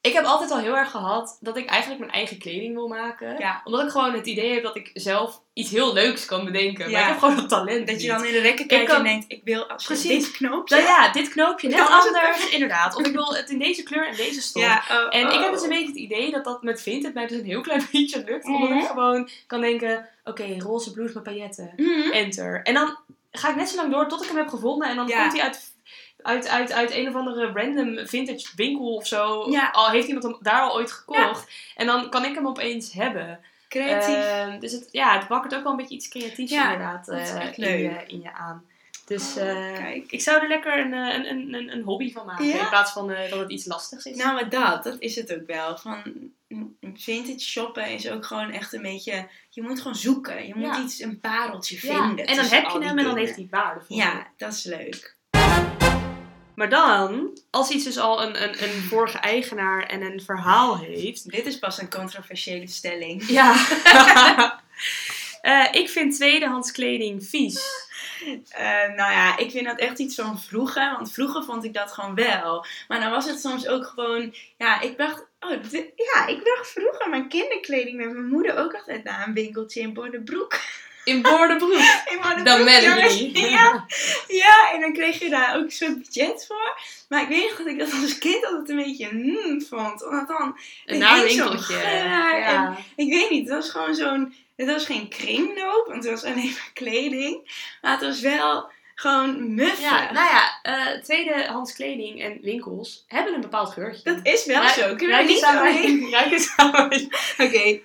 ik heb altijd al heel erg gehad dat ik eigenlijk mijn eigen kleding wil maken. Ja. Omdat ik gewoon het idee heb dat ik zelf iets heel leuks kan bedenken. Maar ik heb gewoon dat talent. Dat je dan in de rekken kijkt kan- en denkt, ik wil als Precies. dit knoopje. Nou ja, dit knoopje net het anders, inderdaad. Of ik wil het in deze kleur en deze stof. Ja, oh, En oh. ik heb dus een beetje het idee dat dat met Vinted mij dus een heel klein beetje lukt. Omdat Mhm. ik gewoon kan denken, oké, roze blouse met pailletten. Mhm. Enter. En dan ga ik net zo lang door tot ik hem heb gevonden. En dan Ja. komt hij uit, uit, uit, uit een of andere random vintage winkel of zo. Ja. Al heeft iemand hem daar al ooit gekocht. En dan kan ik hem opeens hebben. Creatief. Ehm, dus het, ja, het wakkert ook wel een beetje iets creatiefs Ja, inderdaad dat is eh, echt in, leuk. je, in je aan. Dus Oh, eh, kijk. ik zou er lekker een, eh, een, een, een, hobby van maken. Ja? In plaats van dat het iets lastigs is. Nou, maar dat, dat is het ook wel. Van vintage shoppen is ook gewoon echt een beetje. Je moet gewoon zoeken. Je moet Ja. iets, een pareltje vinden. En dan heb je hem en dan heeft hij waarde voor je. Ja, dat is leuk. Maar dan, als iets dus al een, een, een vorige eigenaar en een verhaal heeft. Dit is pas een controversiële stelling. Ja. Eh, ik vind tweedehands kleding vies. Eh, nou ja, ik vind dat echt iets van vroeger. Want vroeger vond ik dat gewoon wel. Maar dan was het soms ook gewoon. Ja, ik dacht. Oh, ja, ik bracht vroeger mijn kinderkleding met mijn moeder ook altijd naar een winkeltje in Bordebroek. In boordenbroek. In Boordenbroek, Dan je. Ja, ja, en dan kreeg je daar ook soort budget voor. Maar ik weet dat ik dat als kind altijd een beetje hmm vond. Omdat dan, Een zo'n winkeltje. Ja. ik weet niet, het was gewoon zo'n... Het was geen kringloop, want het was alleen maar kleding. Maar het was wel gewoon muffig. ja, nou ja, eh tweedehands kleding en winkels hebben een bepaald geurtje. Dat is wel Ruik- zo. Kunnen we niet eens aan mij? alleen... Ruik eens aan mij. Oké,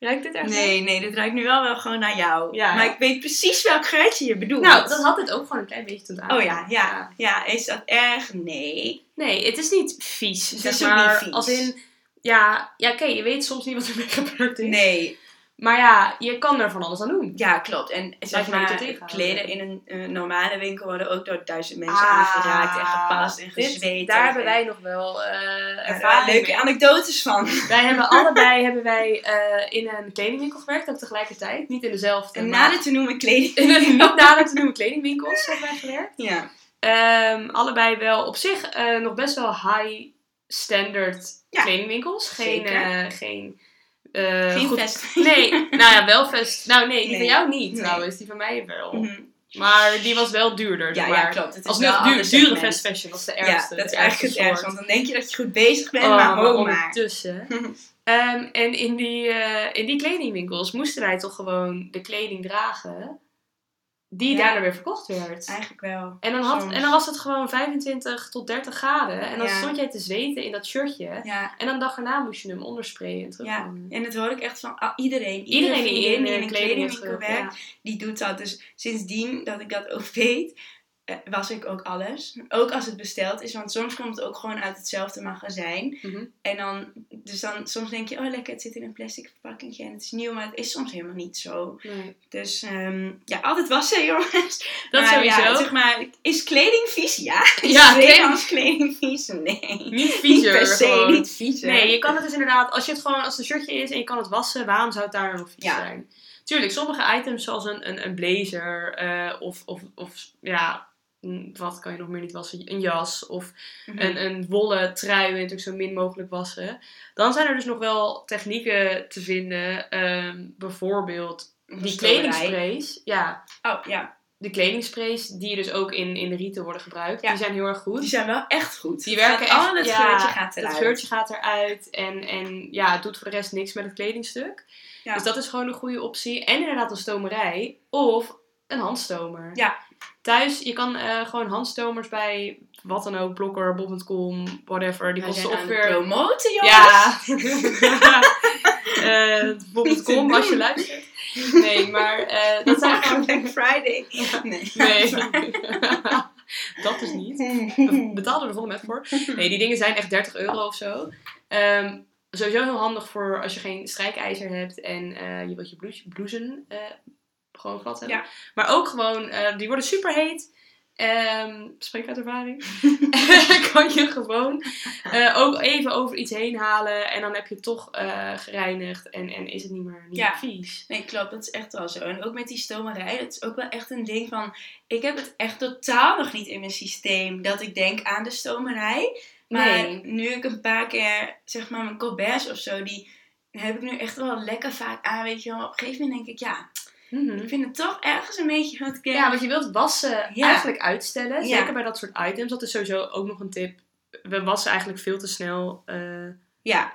Ruikt dit echt? nee, nee, dit ruikt nu wel wel gewoon naar jou. Ja. Maar ik weet precies welk geurtje je bedoelt. Nou, dat had het ook gewoon een klein beetje toen het Oh ja, ja, ja. Is dat erg? Nee. Nee, het is niet vies. Het zeg is ook maar, niet vies. Als in, ja, ja oké, je weet soms niet wat er mee gebeurd is. Nee. Maar ja, je kan er van alles aan doen. Ja, klopt. En zeg je maar maar, kleden in een eh, normale winkel worden ook door duizend mensen Ah, aangeraakt en gepast en gezweet. daar en- hebben wij nog wel eh Ja, leuke anekdotes van. Wij hebben allebei hebben wij, eh, in een kledingwinkel gewerkt, ook tegelijkertijd. Niet in dezelfde, En maar nader te noemen niet nader te noemen kledingwinkels hebben wij gewerkt. Ja. Ehm, allebei wel op zich nog best wel high standard Ja, kledingwinkels. Geen, geen, eh, Geen goed- vest. Nee, nou ja, wel vest. Nou nee, die Nee. van jou niet Nee. trouwens. Die van mij wel. Mhm. Maar die was wel duurder. Ja, klopt. Het is Als wel nu een duur, dure fast fashion was de Ja, ergste. dat is eigenlijk het ergste. Want dan denk je dat je goed bezig bent, Oh, maar ho maar. ondertussen. Ehm, en in die, eh, in die kledingwinkels moesten wij toch gewoon de kleding dragen die Ja. daarna weer verkocht werd. Eigenlijk wel. En dan, had, Soms. en dan was het gewoon 25 tot 30 graden. En dan Ja. stond jij te zweten in dat shirtje. Ja, En dan dag erna moest je hem ondersprayen en ja. En dat hoor ik echt van ah, iedereen. Iedereen die in, die eh, in een kleding kledingwinkel werkt, die doet dat. Dus sindsdien dat ik dat ook weet, was ik ook alles. Ook als het besteld is, want soms komt het ook gewoon uit hetzelfde magazijn. Mhm. En dan, dus dan, soms denk je, oh lekker, het zit in een plastic verpakking en het is nieuw, maar het is soms helemaal niet zo. Nee. Dus ehm, ja, altijd wassen, jongens. Dat maar sowieso. Ja, zeg maar, is kleding vies? Ja. Is Ja, kleding vies? Nee. Niet viezer. per se, gewoon. niet vies. Nee, je kan het dus inderdaad, als je het gewoon als het een shirtje is en je kan het wassen, waarom zou het daar nog vies Ja. zijn? Tuurlijk, sommige items zoals een, een, een blazer eh, of, of, of ja, wat kan je nog meer niet wassen? Een jas of Mhm. een, een wollen trui wil je natuurlijk zo min mogelijk wassen. Dan zijn er dus nog wel technieken te vinden. ehm, bijvoorbeeld die kledingsprays. Ja, Oh ja, de kledingsprays die dus ook in, in de rieten worden gebruikt. Ja. Die zijn heel erg goed. die zijn wel echt goed. Die werken echt. Al het ja, geurtje gaat eruit. Het geurtje gaat eruit. En, en ja, het doet voor de rest niks met het kledingstuk. Ja. Dus dat is gewoon een goede optie. En inderdaad een stomerij. Of een handstomer. Ja. Thuis, je kan eh, gewoon handstomers bij wat dan ook. Blokker, bol.com, whatever. Die kosten ongeveer... promoten, jongens. Ja. Eh, Bol.com als je luistert. Nee, maar eh, dat zijn gewoon... Black Friday. Nee. Nee. dat dus niet. We betaalden er volgende met voor. Nee, die dingen zijn echt 30 euro of zo. Ehm, sowieso heel handig voor als je geen strijkijzer hebt en je wilt je blouse, blousen gewoon glad hebben. Ja. Maar ook gewoon, eh, die worden super heet. Ehm spreek uit ervaring. kan je gewoon eh, ook even over iets heen halen en dan heb je het toch eh, gereinigd en, en is het niet meer, niet Ja. vies. Nee, klopt. Dat is echt wel zo. En ook met die stomerij, dat is ook wel echt een ding van... Ik heb het echt totaal nog niet in mijn systeem dat ik denk aan de stomerij. Maar Nee. nu ik een paar keer, zeg maar, mijn colberts of zo, die heb ik nu echt wel lekker vaak aan, weet je wel. Op een gegeven moment denk ik, ja, ik vind het toch ergens een beetje wat ik. Ja, want je wilt wassen Ja. eigenlijk uitstellen. Ja. Zeker bij dat soort items. Dat is sowieso ook nog een tip. We wassen eigenlijk veel te snel eh, Ja,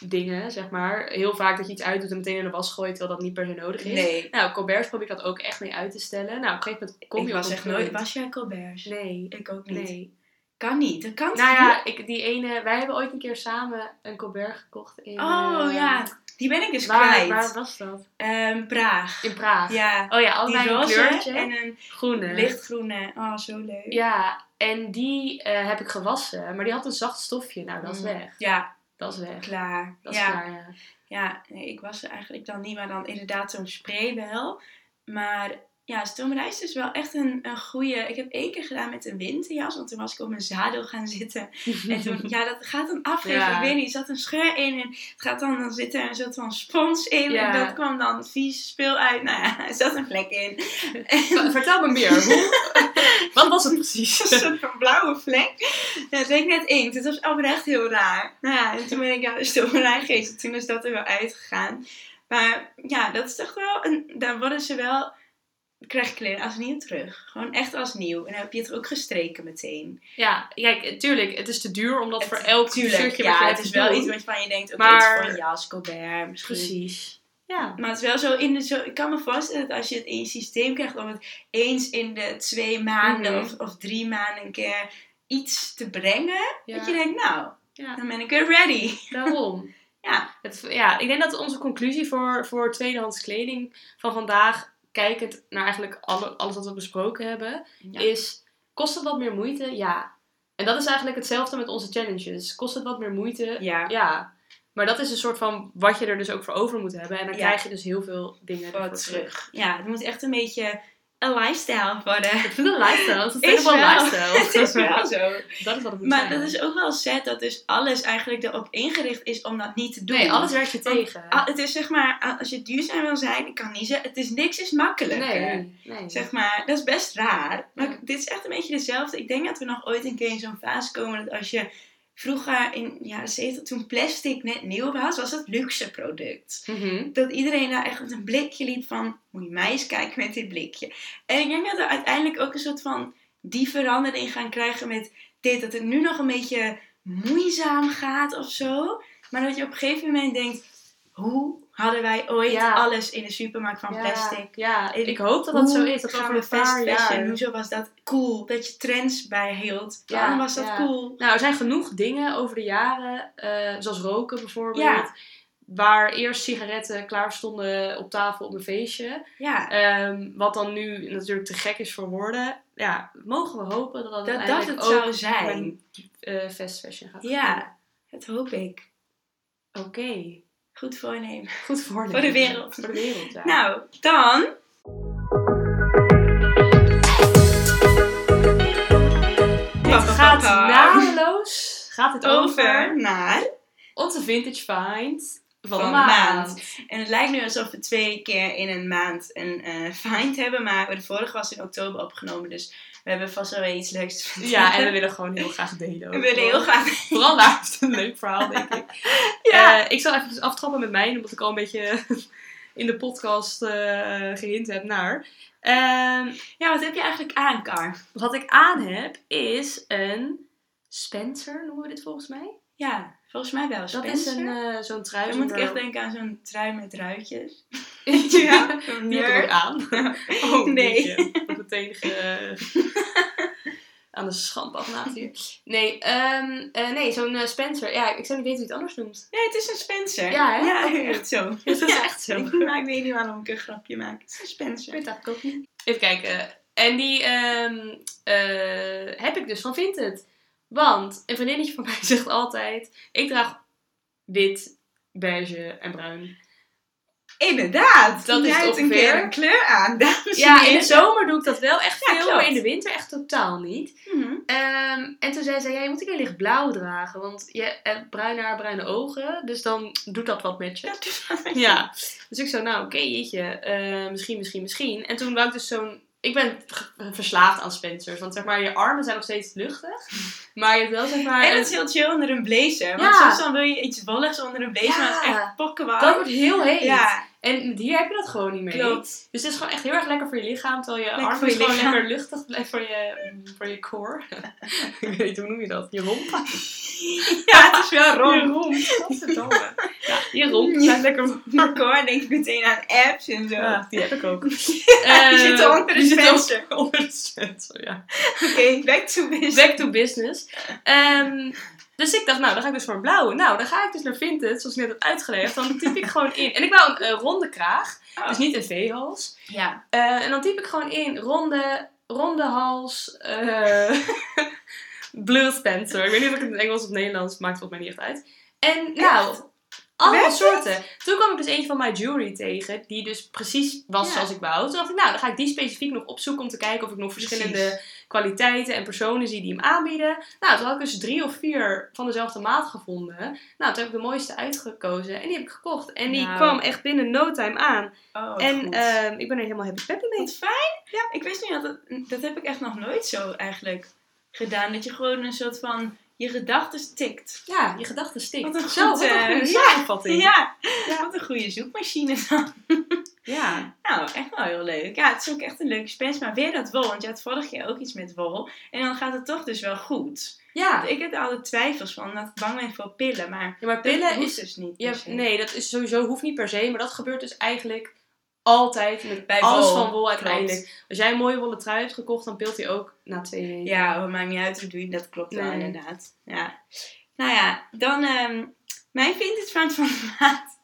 dingen, zeg maar. Heel vaak dat je iets uitdoet en meteen in de was gooit, terwijl dat niet per se nodig is. nee. Nou, Colbert's probeer ik dat ook echt mee uit te stellen. Nou, op een gegeven moment kom ik je was op een echt nooit, was jij colberts? Nee, Ik ook niet. nee. Kan niet, dat kan Nou toch ja, ik, die ene... Wij hebben ooit een keer samen een Colbert gekocht in... Oh eh, ja, die ben ik dus Waar, kwijt. waar was dat? Ehm, Praag. In Praag. Ja, Oh ja, die allebei een kleurtje. en een Groene. lichtgroene. Oh, zo leuk. Ja, en die eh, heb ik gewassen. Maar die had een zacht stofje. Nou, dat is Mm. weg. Ja, Dat is weg. klaar. Dat is ja, klaar, ja. ja nee, ik was er eigenlijk dan niet, maar dan inderdaad zo'n spray wel. Maar ja, stomerij is wel echt een, een goede. Ik heb één keer gedaan met een winterjas, want toen was ik op mijn zadel gaan zitten. En toen, ja, dat gaat dan afgeven. Ja. Ik weet niet, er zat een scheur in en het gaat dan, dan zit er een soort van spons in. Ja. En dat kwam dan vies spul uit. Nou ja, er zat een vlek in. Vertel me meer. Hoe... Wat was het precies? Een soort van blauwe vlek. Ja, het leek net inkt. Het was oprecht heel raar. Nou ja, en toen ben ik aan de stomerij geweest. Toen is dat er wel uitgegaan. Maar ja, dat is toch wel... Een, daar worden ze wel... Krijg je kleding als nieuw terug. Gewoon echt als nieuw. En dan heb je het ook gestreken meteen. Ja, kijk, tuurlijk, het is te duur om dat Het- voor elk tuurlijk, shirtje ja, wat het is wel doen. iets waarvan je denkt, oké, Maar- het is voor een jas, Colbert misschien. Precies. Ja. Maar het is wel zo in de zo. Ik kan me voorstellen dat als je het in je systeem krijgt om het eens in de twee maanden Mhm. of, of drie maanden een keer iets te brengen, Ja. dat je denkt, nou, ja, dan ben ik weer ready. daarom. Ja, Het, ja, ik denk dat onze conclusie voor, voor tweedehands kleding van vandaag, kijkend naar eigenlijk alle, alles wat we besproken hebben, Ja. is: kost het wat meer moeite? Ja. En dat is eigenlijk hetzelfde met onze challenges. Kost het wat meer moeite? ja. Ja. Maar dat is een soort van wat je er dus ook voor over moet hebben. En dan Ja. krijg je dus heel veel dingen Voor ervoor terug. Ja, het moet echt een beetje een lifestyle worden. Ik vind het een lifestyle. Het is Is wel een lifestyle. Het is wel zo. Dat is wat het moet Maar zijn. dat is ook wel sad dat dus alles eigenlijk erop ingericht is om dat niet te doen. Nee, alles werkt je tegen. Het is zeg maar, als je duurzaam wil zijn, ik kan niet zeggen, het is niks is makkelijker. nee, nee. Zeg maar, dat is best raar. Maar Ja. dit is echt een beetje dezelfde. Ik denk dat we nog ooit een keer in zo'n fase komen dat als je vroeger in de jaren 70, toen plastic net nieuw was, was het luxe product. Mhm. Dat iedereen daar echt met een blikje liep van, moet je mij eens kijken met dit blikje. En ik denk dat we uiteindelijk ook een soort van die verandering gaan krijgen met dit. Dat het nu nog een beetje moeizaam gaat of zo. Maar dat je op een gegeven moment denkt, hoe hadden wij ooit Ja. alles in de supermarkt van Ja, plastic? Ja, ik hoop dat dat zo is. Dat we een fast fashion? Hoezo was dat cool? Dat je trends bijhield. Ja, Waarom was dat cool? Nou, er zijn genoeg dingen over de jaren, eh, zoals roken bijvoorbeeld, Ja. waar eerst sigaretten klaar stonden op tafel op een feestje. Ja, Ehm, wat dan nu natuurlijk te gek is voor woorden. Ja, mogen we hopen dat dat, dat dat het zou ook zijn. met eh, fast fashion gaat Ja, dat hoop ik. Oké, Goed voornemen. goed voor Voor de wereld. Voor de wereld, ja. Nou, dan. dit gaat nameloos. Gaat het over, over naar. onze vintage find van, Van de de maand. En het lijkt nu alsof we twee keer in een maand een eh find hebben. Maar de vorige was in oktober opgenomen. Dus we hebben vast wel weer iets leuks te vertellen. Ja, en we willen gewoon heel graag delen. We willen heel graag. Vooral daar is het een leuk verhaal, denk ik. Ja. Eh, ik zal even aftrappen met mij, omdat ik al een beetje in de podcast gehint heb naar. Ehm, Ja, wat heb je eigenlijk aan, Kar? wat ik aan heb is een Spencer, noemen we dit volgens mij? Ja, volgens mij wel. Dat is een, eh, zo'n trui. Dan moet ik echt denken aan zo'n trui met ruitjes. ja, die heb ik ook aan. Oh, Nee. Op meteen ge... aan de schandpaginaat hier. Nee, ehm, eh, nee zo'n eh, Spencer. Ja, ik zou niet weten hoe je het anders noemt. Nee, het is een Spencer. Ja, hè? Ja, echt zo. dat is echt zo. Ik, maar ik weet niet waarom ik een grapje maak. Het is een Spencer. weet dat ook niet. Even kijken. En die ehm, eh, heb ik dus van Vinted. Want een vriendinnetje van mij zegt altijd... Ik draag wit, beige en bruin. Inderdaad. Dat is hebt een ongeveer. keer een kleur aan. Dames Ja, in de zomer doe ik dat wel echt veel. maar in de winter echt totaal niet. Mhm. Ehm, en toen zei ze... Ja, je moet een keer lichtblauw dragen. Want je hebt bruin haar, bruine ogen. Dus dan doet dat wat met je. Dat Ja, dus ik zo, nou oké, jeetje, eh, misschien, misschien, misschien. En toen wou ik dus zo'n... Ik ben verslaafd aan Spencers. Want zeg maar, je armen zijn nog steeds luchtig. Maar je hebt wel zeg maar... En het is heel chill onder een blazer. Want Ja. soms dan wil je iets wolligs onder een blazer. Maar het is echt pokkenwarm. dat wordt heel heet. Ja, En hier heb je dat gewoon niet mee. klopt. Dus het is gewoon echt heel erg lekker voor je lichaam. Terwijl je Lekker voor je gewoon lichaam. lekker luchtig blijft voor je, voor je core. ik weet niet, hoe noem je dat? Je romp? Ja, het is wel Je rond. romp. Ja, je romp blijft lekker Maar hoor, denk ik meteen aan apps en zo. Ja, die heb ik ook. Ja, die Eh, zitten onder de die Spencer. onder de Spencer, ja. Oké, back to business. Back to business. Ehm, dus ik dacht, nou, dan ga ik dus voor een blauwe. Nou, dan ga ik dus naar Vinted, zoals ik net heb uitgelegd. Dan typ ik gewoon in. En ik wou een eh, ronde kraag, Oh. dus niet een V-hals. Ja. Eh, en dan typ ik gewoon in ronde, ronde hals, eh Blue Spencer. Ik weet niet of ik het in het Engels of Nederlands, maakt volgens mij niet echt uit. En nou, allemaal het? soorten. Toen kwam ik dus eentje van My Jewelry tegen, die dus precies was Ja. zoals ik wou. Toen dacht ik, nou, dan ga ik die specifiek nog opzoeken om te kijken of ik nog verschillende kwaliteiten en personen zie die hem aanbieden. Nou, toen had ik dus drie of vier van dezelfde maat gevonden. Nou, toen heb ik de mooiste uitgekozen en die heb ik gekocht. En die Nou. kwam echt binnen no time aan. Oh, en ehm, ik ben er helemaal happy peppy mee. Wat fijn. Ja. Ik wist niet dat dat heb ik echt nog nooit zo eigenlijk gedaan. Dat je gewoon een soort van je gedachten tikt. Ja, je gedachten stikt. Wat een Zo, goed, wat een eh, goede samenvatting. Ja, Ja. wat een goede zoekmachine dan. Ja. Nou, echt wel heel leuk. Ja, het is ook echt een leuke spens. Maar weer dat wol, want je had vorige keer ook iets met wol. En dan gaat het toch dus wel goed. Ja. Ik heb er altijd twijfels van, dat ik bang ben voor pillen. Maar Ja, maar pillen is... dus niet. Ja, nee, dat is sowieso hoeft niet per se. Maar dat gebeurt dus eigenlijk altijd met Bij alles wol, van wol klopt. uiteindelijk. Als jij een mooie wollen trui hebt gekocht, dan pilt hij ook na twee weken. Ja, het maakt niet uit hoe doe je dat. Klopt wel, inderdaad. Ja. Nou ja, dan ehm mijn vintage van van de maand.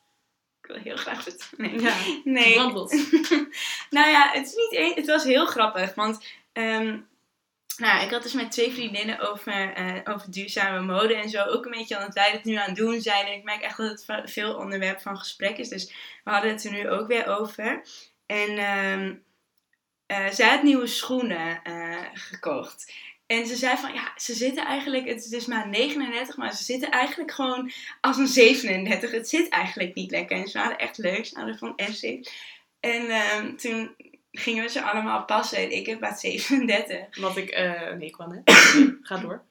Ik wil heel graag vertellen. Nee. Ja. nee. Nou ja, het, is niet één, het was heel grappig. Want ehm, nou, ik had dus met twee vriendinnen over, eh, over duurzame mode en zo. Ook een beetje aan het wij het nu aan het doen zijn. En ik merk echt dat het ve- veel onderwerp van gesprek is. Dus we hadden het er nu ook weer over. En eh, zij had nieuwe schoenen eh, gekocht. En ze zei van, ja, ze zitten eigenlijk, het is dus maar 39, maar ze zitten eigenlijk gewoon als een 37. Het zit eigenlijk niet lekker. En ze waren echt leuk, ze hadden van Essex. En ehm, toen gingen we ze allemaal passen en ik heb maat 37. Wat ik... eh nee, kwam hè. Ga door.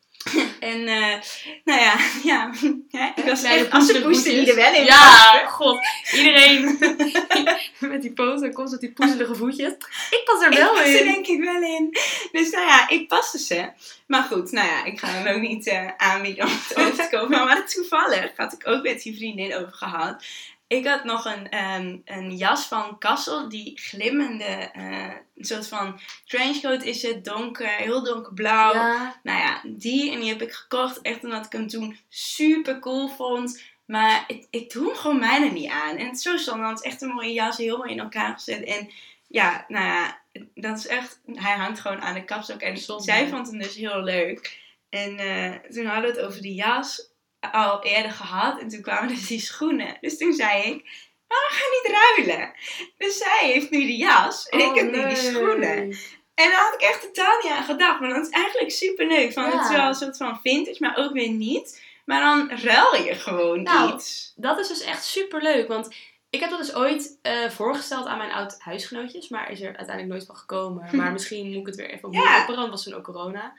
En eh, nou ja, ja, ja ik was echt als poester die er wel in Ja, paste. god. Iedereen met die foto komt met die poezelige voetjes. Ik pas er Ik wel pas er in. denk ik wel in. Dus nou ja, ik paste ze. Maar goed, nou ja, ik ga hem ook niet eh, aanbieden om het over te kopen. Maar toevallig had ik ook met die vriendin over gehad. Ik had nog een, ehm, een jas van Kassel, die glimmende, eh, een soort van trenchcoat is het, donker, heel donkerblauw. Ja. Nou ja, die en die heb ik gekocht echt omdat ik hem toen super cool vond. Maar ik, ik doe hem gewoon bijna niet aan. En het is zo zonde, want het is echt een mooie jas, heel mooi in elkaar gezet. En ja, nou ja, dat is echt, hij hangt gewoon aan de kapstok. En Zonde. zij vond hem dus heel leuk. En eh, toen hadden we het over die jas al eerder gehad. En toen kwamen dus die schoenen. Dus toen zei ik, waarom ga je niet ruilen? Dus zij heeft nu die jas en ik Oh, heb nu die schoenen. En daar had ik echt totaal niet aan gedacht. Maar dat is eigenlijk super leuk. Van, Het is wel een soort van vintage, maar ook weer niet. Maar dan ruil je gewoon Nou, iets. Dat is dus echt super leuk. Want ik heb dat dus ooit eh, voorgesteld aan mijn oud huisgenootjes. Maar is er uiteindelijk nooit van gekomen. Maar misschien moet ik het weer even opnieuw. Want was toen ook corona.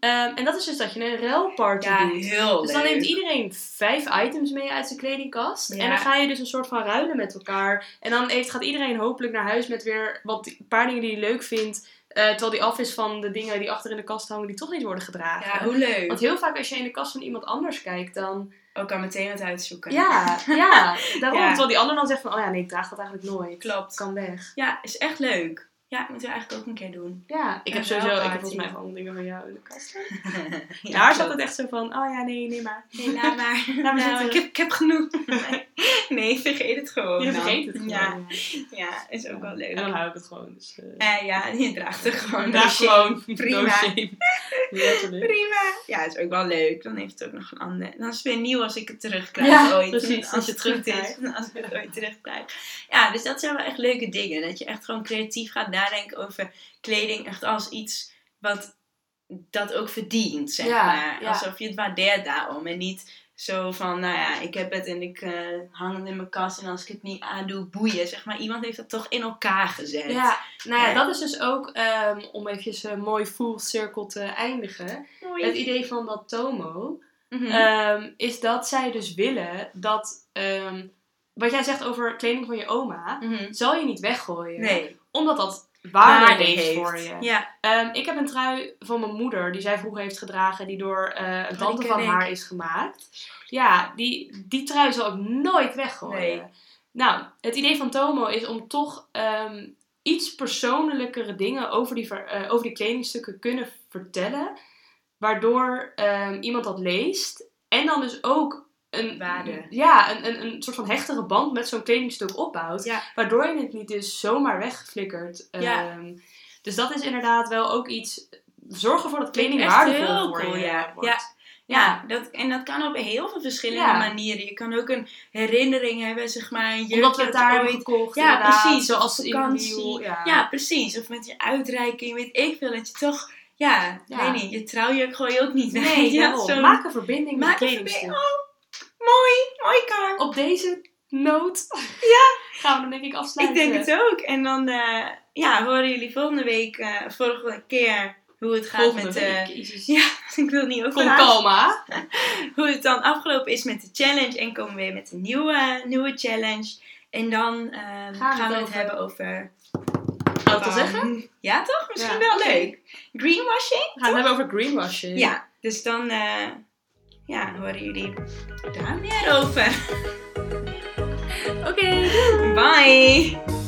Ehm, en dat is dus dat je een ruilparty Ja, doet. heel Dus leuk. dan neemt iedereen vijf items mee uit zijn kledingkast. Ja. En dan ga je dus een soort van ruilen met elkaar. En dan heeft, gaat iedereen hopelijk naar huis met weer wat, een paar dingen die hij leuk vindt. eh, terwijl die af is van de dingen die achter in de kast hangen die toch niet worden gedragen. Ja, hoe leuk. Want heel vaak als je in de kast van iemand anders kijkt, dan... Ook kan meteen wat uitzoeken. Ja, ja. Daarom. Ja. Terwijl die ander dan zegt van, oh ja, nee, ik draag dat eigenlijk nooit. Klopt. Kan weg. Ja, is echt leuk. Ja, moeten we eigenlijk ook een keer doen. Ja, ik heb sowieso, ik heb volgens mij gewoon dingen van jou in de kast. ja, Daar zat het echt zo van, oh ja, nee, nee maar. Nee, laat maar. maar nou, zitten. ik, heb, ik heb genoeg. Nee, vergeet het gewoon. Je vergeet het gewoon. Ja, ja. is ook wel leuk. En dan hou ik het gewoon. Dus, eh, Eh, ja, je draagt er gewoon. Draag gewoon. Prima. Prima. Ja, is ook wel leuk. Dan heeft het ook nog een ander. Dan is het weer nieuw als ik het terugkrijg Ja, ooit. precies, Als, als je het is. terugkrijgt. Als ik het ooit terugkrijg. Ja, dus dat zijn wel echt leuke dingen. Dat je echt gewoon creatief gaat nadenken over kleding. Echt als iets wat dat ook verdient, zeg Ja, maar. ja. Alsof je het waardeert daarom. En niet zo van, nou ja, ik heb het en ik eh, hang het in mijn kast. En als ik het niet aandoe, boeien. Zeg maar, iemand heeft dat toch in elkaar gezet. Ja, nou ja, Ja. dat is dus ook, ehm, om eventjes een mooi full circle te eindigen. Het idee van dat Tomo, Mhm. ehm, is dat zij dus willen dat, ehm, wat jij zegt over kleding van je oma, Mhm. zal je niet weggooien. Nee. Omdat dat waarde, heeft, voor je. Ja. Ehm, ik heb een trui van mijn moeder, die zij vroeger heeft gedragen, die door eh, een tante van haar is gemaakt. Ja, die, die trui zal ik nooit weggooien. Nee. Nou, het idee van Tomo is om toch ehm, iets persoonlijkere dingen over die, ver- eh, over die kledingstukken kunnen vertellen. Waardoor ehm, iemand dat leest. En dan dus ook een, Waarde. Ja, een, een, een soort van hechtere band met zo'n kledingstuk opbouwt. Ja. Waardoor je het niet dus zomaar weggeflikkert. Ja. Ehm, dus dat is inderdaad wel ook iets. Zorg ervoor dat kleding waardevol voor cool, je ja. wordt. Ja. Ja, dat, en dat kan op heel veel verschillende Ja. manieren. Je kan ook een herinnering hebben, zeg maar. Een jurkje Omdat we het dat daar ooit... gekocht. Ja, precies. Zoals vakantie. Ja. Ja, precies. Of met je uitreiking, weet ik veel. Dat je toch, ja, Ja. weet niet, je trouwjurk gooi je ook niet weg. Nee, ja, maak een verbinding met Maak een. Mooi, mooi kar. Op deze noot Ja. gaan we dan denk ik Ik afsluiten. denk het ook. En dan, eh, ja, horen jullie volgende week, eh, volgende keer hoe het gaat Volgende met de... Jezus. Ja, ik wil niet Kom over coma. hoe het dan afgelopen is met de challenge. En komen we weer met een nieuwe, nieuwe challenge. En dan we gaan, we het over- hebben over... Gaan we het al zeggen? Ja, toch? Misschien Ja, wel leuk. Greenwashing? We gaan het hebben over greenwashing. Ja, dus dan eh, ja, horen jullie daar meer over. Oké. Bye!